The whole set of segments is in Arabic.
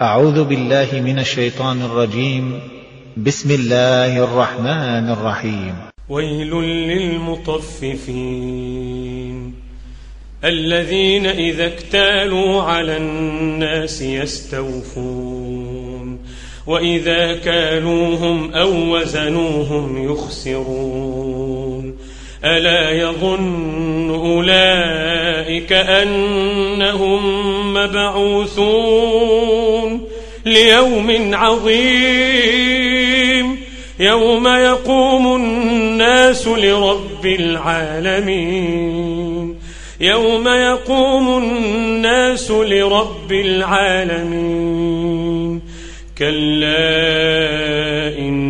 أعوذ بالله من الشيطان الرجيم. بسم الله الرحمن الرحيم. ويل للمطففين الذين إذا اكتالوا على الناس يستوفون وإذا كالوهم أو وزنوهم يخسرون. ألا يظن أولئك أنهم مبعوثون ليوم عظيم يوم يقوم الناس لرب العالمين يوم يقوم الناس لرب العالمين كلا إن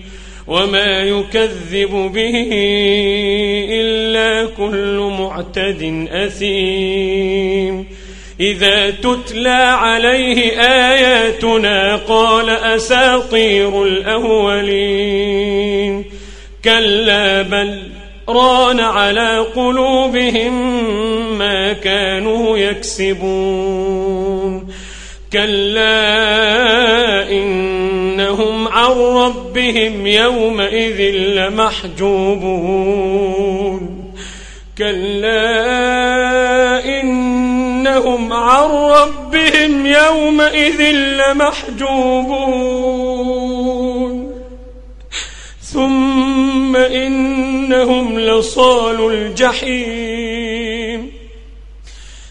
وما يكذب به إلا كل معتد أثيم. إذا تتلى عليه آياتنا قال أساطير الأولين. كلا بل ران على قلوبهم ما كانوا يكسبون. كلا إنهم عن ربهم يومئذ لمحجوبون. كلا إنهم عن ربهم يومئذ لمحجوبون. ثم إنهم لصال الجحيم.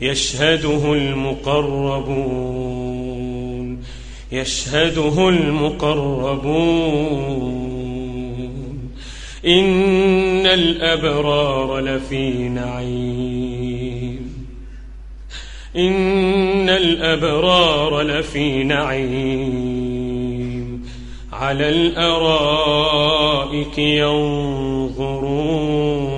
يشهده المقربون يشهده المقربون. إن الأبرار لفي نعيم. إن الأبرار لفي نعيم. على الأرائك ينظرون.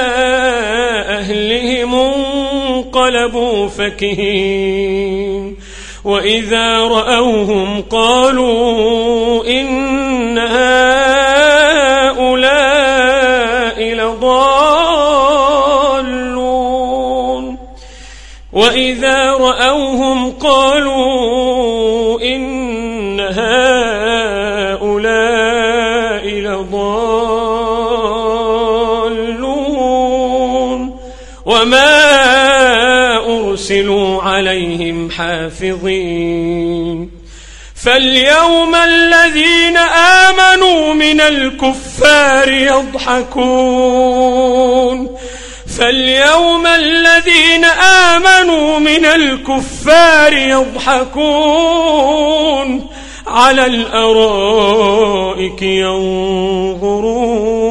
أهلهم انقلبوا فكهين. وإذا رأوهم قالوا إن هؤلاء لضالون. وإذا رأوهم قالوا وما أرسلوا عليهم حافظين فاليوم الذين آمنوا من الكفار يضحكون فاليوم الذين آمنوا من الكفار يضحكون على الأرائك ينظرون